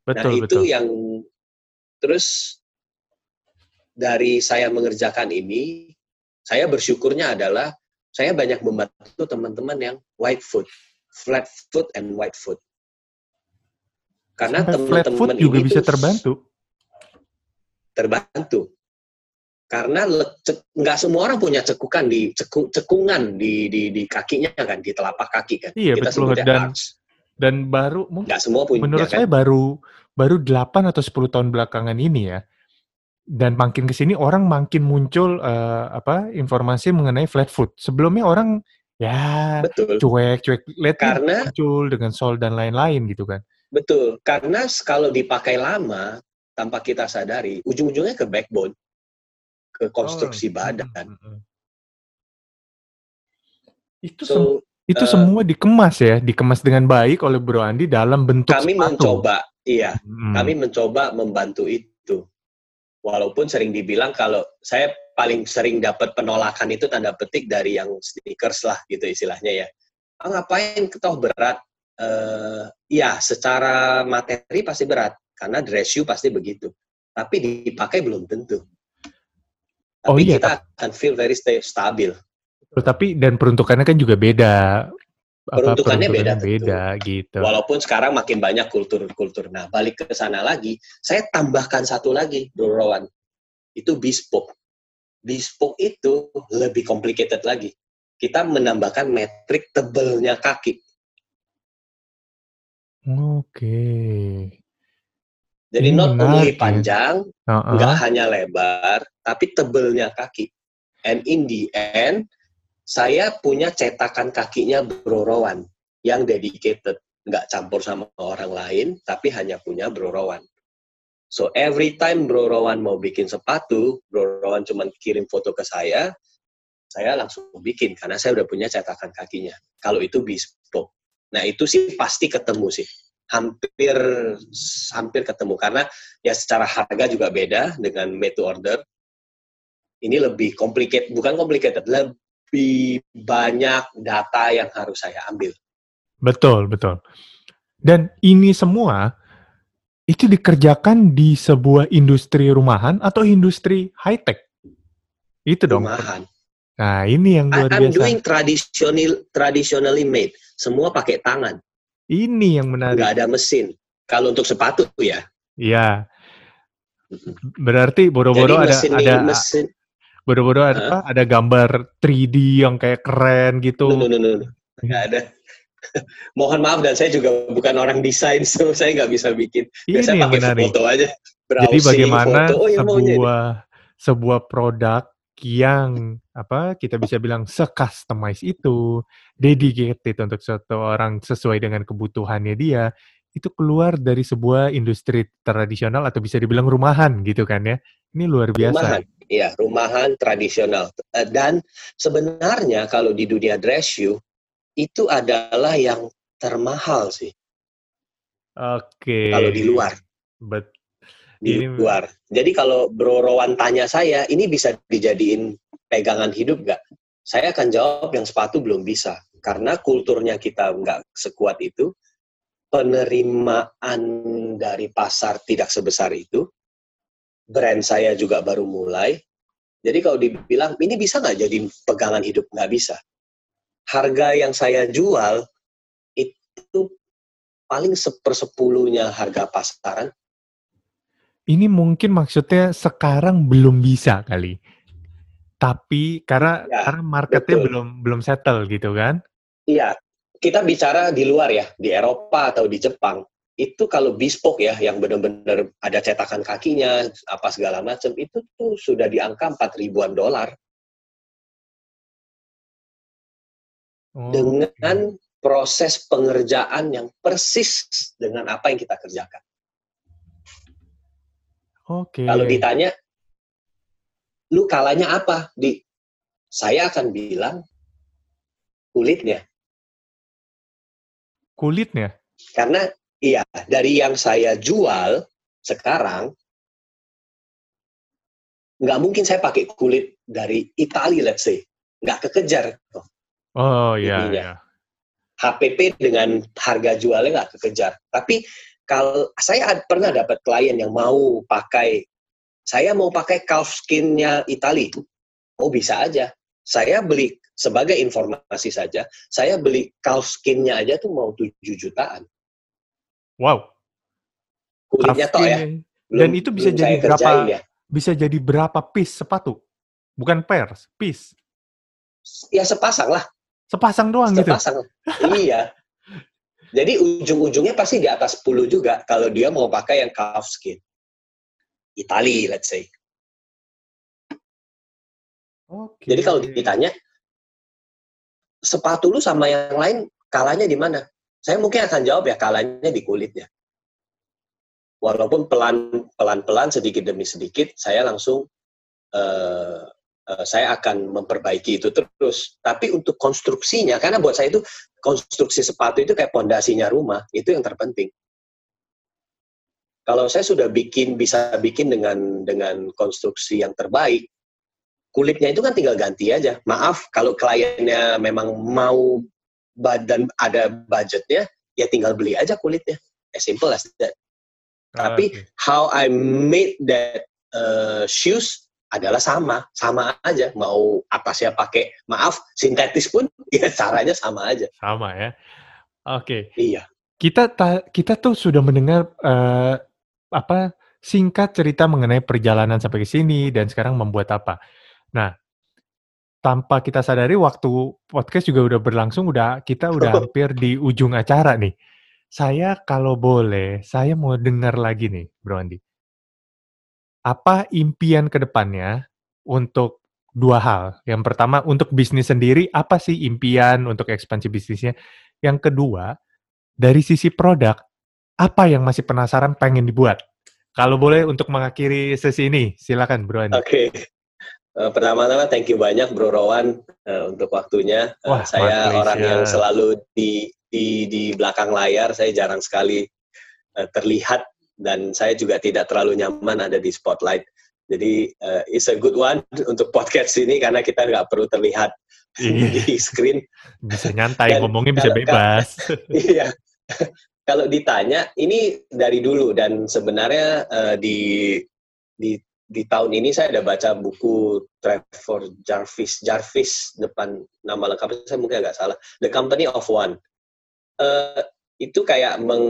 betul
nah, itu
betul.
yang terus dari saya mengerjakan ini, saya bersyukurnya adalah saya banyak membantu teman-teman yang white foot, flat foot and white foot. Karena teman-teman
juga
ini
bisa terbantu.
terbantu. karena nggak semua orang punya cekukan di ceku, cekungan di, di di kakinya kan di telapak kaki kan
iya kita betul dan arch. dan baru
nggak semua punya
menurut kan? saya baru baru 8 atau 10 tahun belakangan ini ya dan makin ke sini orang makin muncul uh, apa informasi mengenai flat foot sebelumnya orang ya betul. cuek cuek lihat karena muncul dengan sol dan lain-lain gitu kan
betul karena kalau dipakai lama tanpa kita sadari ujung-ujungnya ke backbone ke konstruksi oh. badan. Hmm, hmm, hmm.
Itu so, sem itu uh, semua dikemas ya, dikemas dengan baik oleh Bro Andi dalam bentuk
Kami sepatu. mencoba, iya. Hmm. Kami mencoba membantu itu. Walaupun sering dibilang kalau saya paling sering dapat penolakan itu tanda petik dari yang sneakers lah gitu istilahnya ya. Ah, ngapain ketoh berat? Uh, ya, secara materi pasti berat karena dress shoe pasti begitu. Tapi dipakai belum tentu.
Oh
tapi
oh, iya,
kita akan feel very stabil.
Tapi dan peruntukannya kan juga beda.
Peruntukannya, Apa, peruntukannya beda,
beda gitu.
Walaupun sekarang makin banyak kultur-kultur. Nah, balik ke sana lagi, saya tambahkan satu lagi, Bro Rowan. Itu bespoke. Bespoke itu lebih complicated lagi. Kita menambahkan metrik tebelnya kaki.
Oke. Okay.
Jadi Ini not only panjang, uh-uh. nggak hanya lebar, tapi tebelnya kaki. And in the end, saya punya cetakan kakinya Bro Rowan yang dedicated, nggak campur sama orang lain, tapi hanya punya Bro Rowan. So every time Bro Rowan mau bikin sepatu, Bro Rowan cuma kirim foto ke saya, saya langsung bikin karena saya udah punya cetakan kakinya. Kalau itu bespoke. Nah itu sih pasti ketemu sih hampir hampir ketemu karena ya secara harga juga beda dengan made to order. Ini lebih complicated, bukan complicated, lebih banyak data yang harus saya ambil.
Betul, betul. Dan ini semua itu dikerjakan di sebuah industri rumahan atau industri high tech. Itu dong.
Rumahan.
Nah, ini yang luar I'm biasa. I'm
doing traditional traditionally made. Semua pakai tangan.
Ini yang menarik.
Nggak ada mesin. Kalau untuk sepatu ya.
Iya. Berarti boro-boro ada ada mesin boro-boro ada ada gambar 3D yang kayak keren gitu.
No, no, no, no. Nggak ada. Mohon maaf dan saya juga bukan orang desain, so saya nggak bisa bikin. Biasanya Ini pakai menarik. foto aja.
Browsing, Jadi bagaimana foto. Oh, ya sebuah sebuah produk yang apa kita bisa bilang se-customize itu, dedicated untuk satu orang sesuai dengan kebutuhannya dia, itu keluar dari sebuah industri tradisional atau bisa dibilang rumahan gitu kan ya. Ini luar biasa.
Rumahan, iya, rumahan tradisional. Eh, dan sebenarnya kalau di dunia dress shoe itu adalah yang termahal sih.
Oke. Okay.
Kalau di luar.
Bet
di ini... luar. Jadi kalau Bro Rowan tanya saya, ini bisa dijadiin pegangan hidup nggak? Saya akan jawab yang sepatu belum bisa. Karena kulturnya kita nggak sekuat itu, penerimaan dari pasar tidak sebesar itu, brand saya juga baru mulai. Jadi kalau dibilang, ini bisa nggak jadi pegangan hidup? Nggak bisa. Harga yang saya jual itu paling sepersepuluhnya harga pasaran
ini mungkin maksudnya sekarang belum bisa kali. Tapi karena ya, karena marketnya betul. belum belum settle gitu kan?
Iya, kita bicara di luar ya, di Eropa atau di Jepang. Itu kalau bespoke ya, yang benar-benar ada cetakan kakinya, apa segala macam, itu tuh sudah di angka 4 ribuan dolar. Oh, dengan proses pengerjaan yang persis dengan apa yang kita kerjakan.
Oke.
Kalau ditanya, lu kalanya apa? Di saya akan bilang kulitnya.
Kulitnya?
Karena iya, dari yang saya jual sekarang nggak mungkin saya pakai kulit dari Italia, let's say, nggak kekejar.
Oh iya. iya.
HPP dengan harga jualnya nggak kekejar. Tapi kalau saya pernah dapat klien yang mau pakai saya mau pakai calf skinnya Itali. Oh bisa aja. Saya beli sebagai informasi saja, saya beli calf skinnya aja tuh mau 7 jutaan.
Wow.
Kulitnya toh ya.
Belum, Dan itu bisa jadi berapa ya. bisa jadi berapa piece sepatu? Bukan pairs, piece.
Ya sepasang lah.
Sepasang doang gitu?
Sepasang. iya. Jadi ujung-ujungnya pasti di atas 10 juga kalau dia mau pakai yang calf skin. Itali, let's say. Okay. Jadi kalau ditanya, sepatu lu sama yang lain kalahnya di mana? Saya mungkin akan jawab ya kalahnya di kulitnya walaupun pelan pelan pelan sedikit demi sedikit saya langsung uh, saya akan memperbaiki itu terus. Tapi untuk konstruksinya karena buat saya itu konstruksi sepatu itu kayak pondasinya rumah itu yang terpenting. Kalau saya sudah bikin bisa bikin dengan dengan konstruksi yang terbaik kulitnya itu kan tinggal ganti aja. Maaf kalau kliennya memang mau badan ada budgetnya ya tinggal beli aja kulitnya. As simple as that. Tapi okay. how I made that uh, shoes adalah sama, sama aja. Mau atasnya pakai, maaf, sintetis pun ya caranya sama aja.
Sama ya. Oke. Okay.
Iya.
Kita ta kita tuh sudah mendengar uh, apa singkat cerita mengenai perjalanan sampai ke sini dan sekarang membuat apa. Nah, tanpa kita sadari waktu podcast juga udah berlangsung, udah kita udah hampir di ujung acara nih. Saya kalau boleh, saya mau dengar lagi nih, Bro Andi. Apa impian ke depannya untuk dua hal? Yang pertama, untuk bisnis sendiri, apa sih impian untuk ekspansi bisnisnya? Yang kedua, dari sisi produk, apa yang masih penasaran pengen dibuat? Kalau boleh untuk mengakhiri sesi ini, silakan Bro Andi.
Oke. Uh, pertama-tama thank you banyak Bro Rowan uh, untuk waktunya. Uh, Wah, saya orang yang selalu di di di belakang layar saya jarang sekali uh, terlihat dan saya juga tidak terlalu nyaman ada di spotlight. Jadi uh, it's a good one untuk podcast ini karena kita nggak perlu terlihat iya. di screen.
Bisa nyantai dan ngomongnya bisa bebas.
iya. kalau ditanya ini dari dulu dan sebenarnya uh, di di di tahun ini saya ada baca buku Trevor Jarvis Jarvis depan nama lengkapnya saya mungkin agak salah The Company of One uh, itu kayak meng,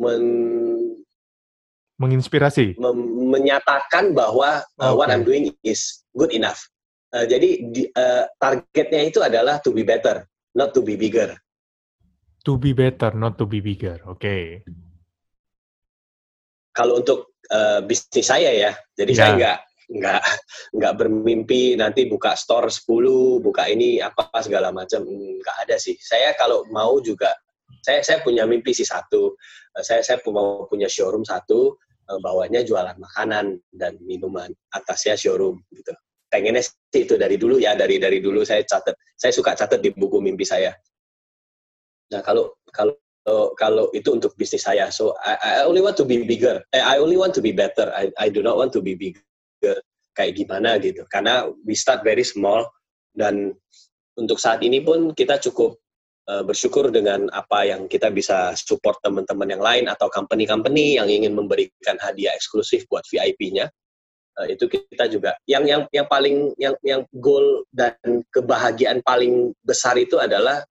men,
menginspirasi,
mem, menyatakan bahwa uh, okay. what I'm doing is good enough. Uh, jadi di, uh, targetnya itu adalah to be better, not to be bigger.
To be better, not to be bigger. Oke. Okay.
Kalau untuk uh, bisnis saya ya, jadi yeah. saya nggak nggak nggak bermimpi nanti buka store 10, buka ini apa segala macam nggak ada sih. Saya kalau mau juga saya saya punya mimpi sih satu. Eh, saya saya punya showroom satu, eh, bawahnya jualan makanan dan minuman, atasnya showroom gitu. Pengennya sih itu dari dulu ya, dari dari dulu saya catat. Saya suka catat di buku mimpi saya. Nah, kalau kalau kalau itu untuk bisnis saya. So I, I only want to be bigger. Eh, I only want to be better. I I do not want to be bigger kayak gimana gitu. Karena we start very small dan untuk saat ini pun kita cukup uh, bersyukur dengan apa yang kita bisa support teman-teman yang lain atau company-company yang ingin memberikan hadiah eksklusif buat VIP-nya. Eh, itu kita juga yang yang yang paling yang yang goal dan kebahagiaan paling besar itu adalah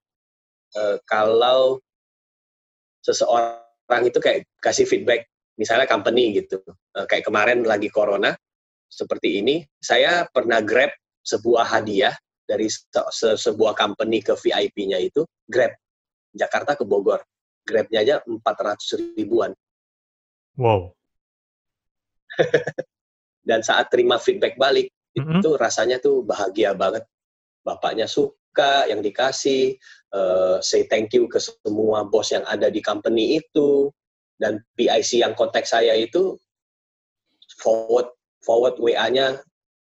uh, kalau seseorang itu kayak kasih feedback misalnya company gitu uh, kayak kemarin lagi corona seperti ini, saya pernah grab sebuah hadiah dari se se sebuah company ke VIP-nya itu, grab Jakarta ke Bogor. Grabnya aja 400 ribuan.
Wow.
Dan saat terima feedback balik, mm -hmm. itu rasanya tuh bahagia banget. Bapaknya suka yang dikasih, uh, say thank you ke semua bos yang ada di company itu, dan PIC yang kontak saya itu forward forward WA-nya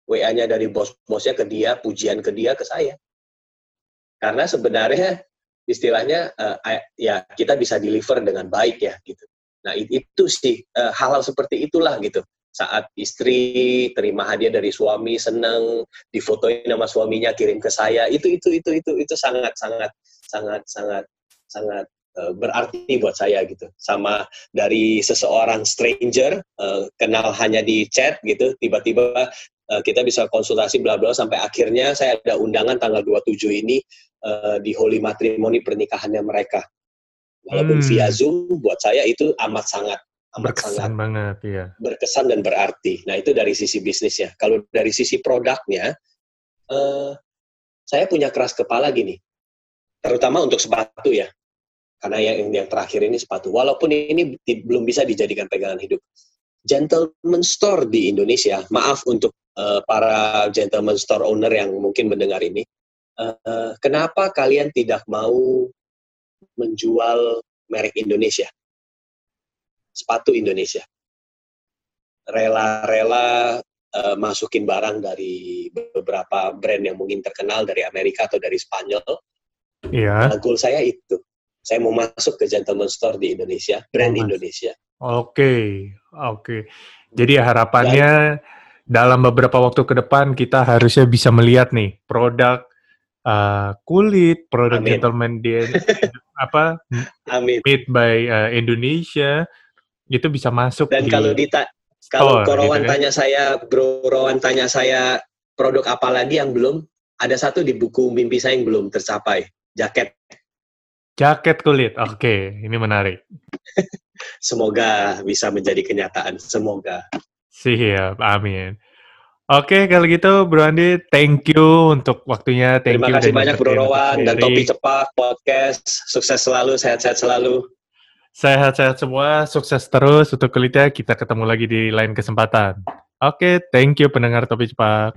WA-nya dari bos-bosnya ke dia, pujian ke dia ke saya. Karena sebenarnya istilahnya uh, ya kita bisa deliver dengan baik ya gitu. Nah itu sih uh, hal-hal seperti itulah gitu. Saat istri terima hadiah dari suami seneng, difotoin nama suaminya kirim ke saya, itu itu itu itu itu sangat sangat sangat sangat sangat Eh, berarti buat saya gitu. Sama dari seseorang stranger uh, kenal hanya di chat gitu, tiba-tiba uh, kita bisa konsultasi bla bla sampai akhirnya saya ada undangan tanggal 27 ini uh, di holy matrimony pernikahannya mereka. Walaupun hmm. via Zoom buat saya itu amat sangat amat
Berkesan
sangat
banget, iya.
berkesan dan berarti. Nah itu dari sisi bisnisnya. Kalau dari sisi produknya, eh, saya punya keras kepala gini, terutama untuk sepatu ya, karena yang yang terakhir ini sepatu. Walaupun ini di- belum bisa dijadikan pegangan hidup, gentleman store di Indonesia. Maaf untuk eh, para gentleman store owner yang mungkin mendengar ini, eh, kenapa kalian tidak mau menjual merek Indonesia, sepatu Indonesia? Rela-rela eh, masukin barang dari beberapa brand yang mungkin terkenal dari Amerika atau dari Spanyol.
Iya.
Nah, goal saya itu. Saya mau masuk ke gentleman store di Indonesia, brand
Mas.
Indonesia.
Oke, oke. Jadi harapannya dalam beberapa waktu ke depan kita harusnya bisa melihat nih produk uh, kulit, produk
Amin.
gentleman di apa
Amin.
made by uh, Indonesia itu bisa masuk
Dan
di
kalau dita kalau
store,
Korowan
gitu kan.
tanya saya, Bro Rowan tanya saya produk apa lagi yang belum, ada satu di buku mimpi saya yang belum tercapai, jaket.
Jaket kulit. Oke, ini menarik.
Semoga bisa menjadi kenyataan. Semoga.
Siap, amin. Oke, kalau gitu Bro Andi, thank you untuk waktunya. Thank
Terima
you
kasih banyak Bro Rowan dan. Topi Cepat Podcast. Sukses selalu, sehat-sehat selalu.
Sehat-sehat semua, sukses terus untuk kulitnya. Kita ketemu lagi di lain kesempatan. Oke, thank you pendengar Topi Cepat.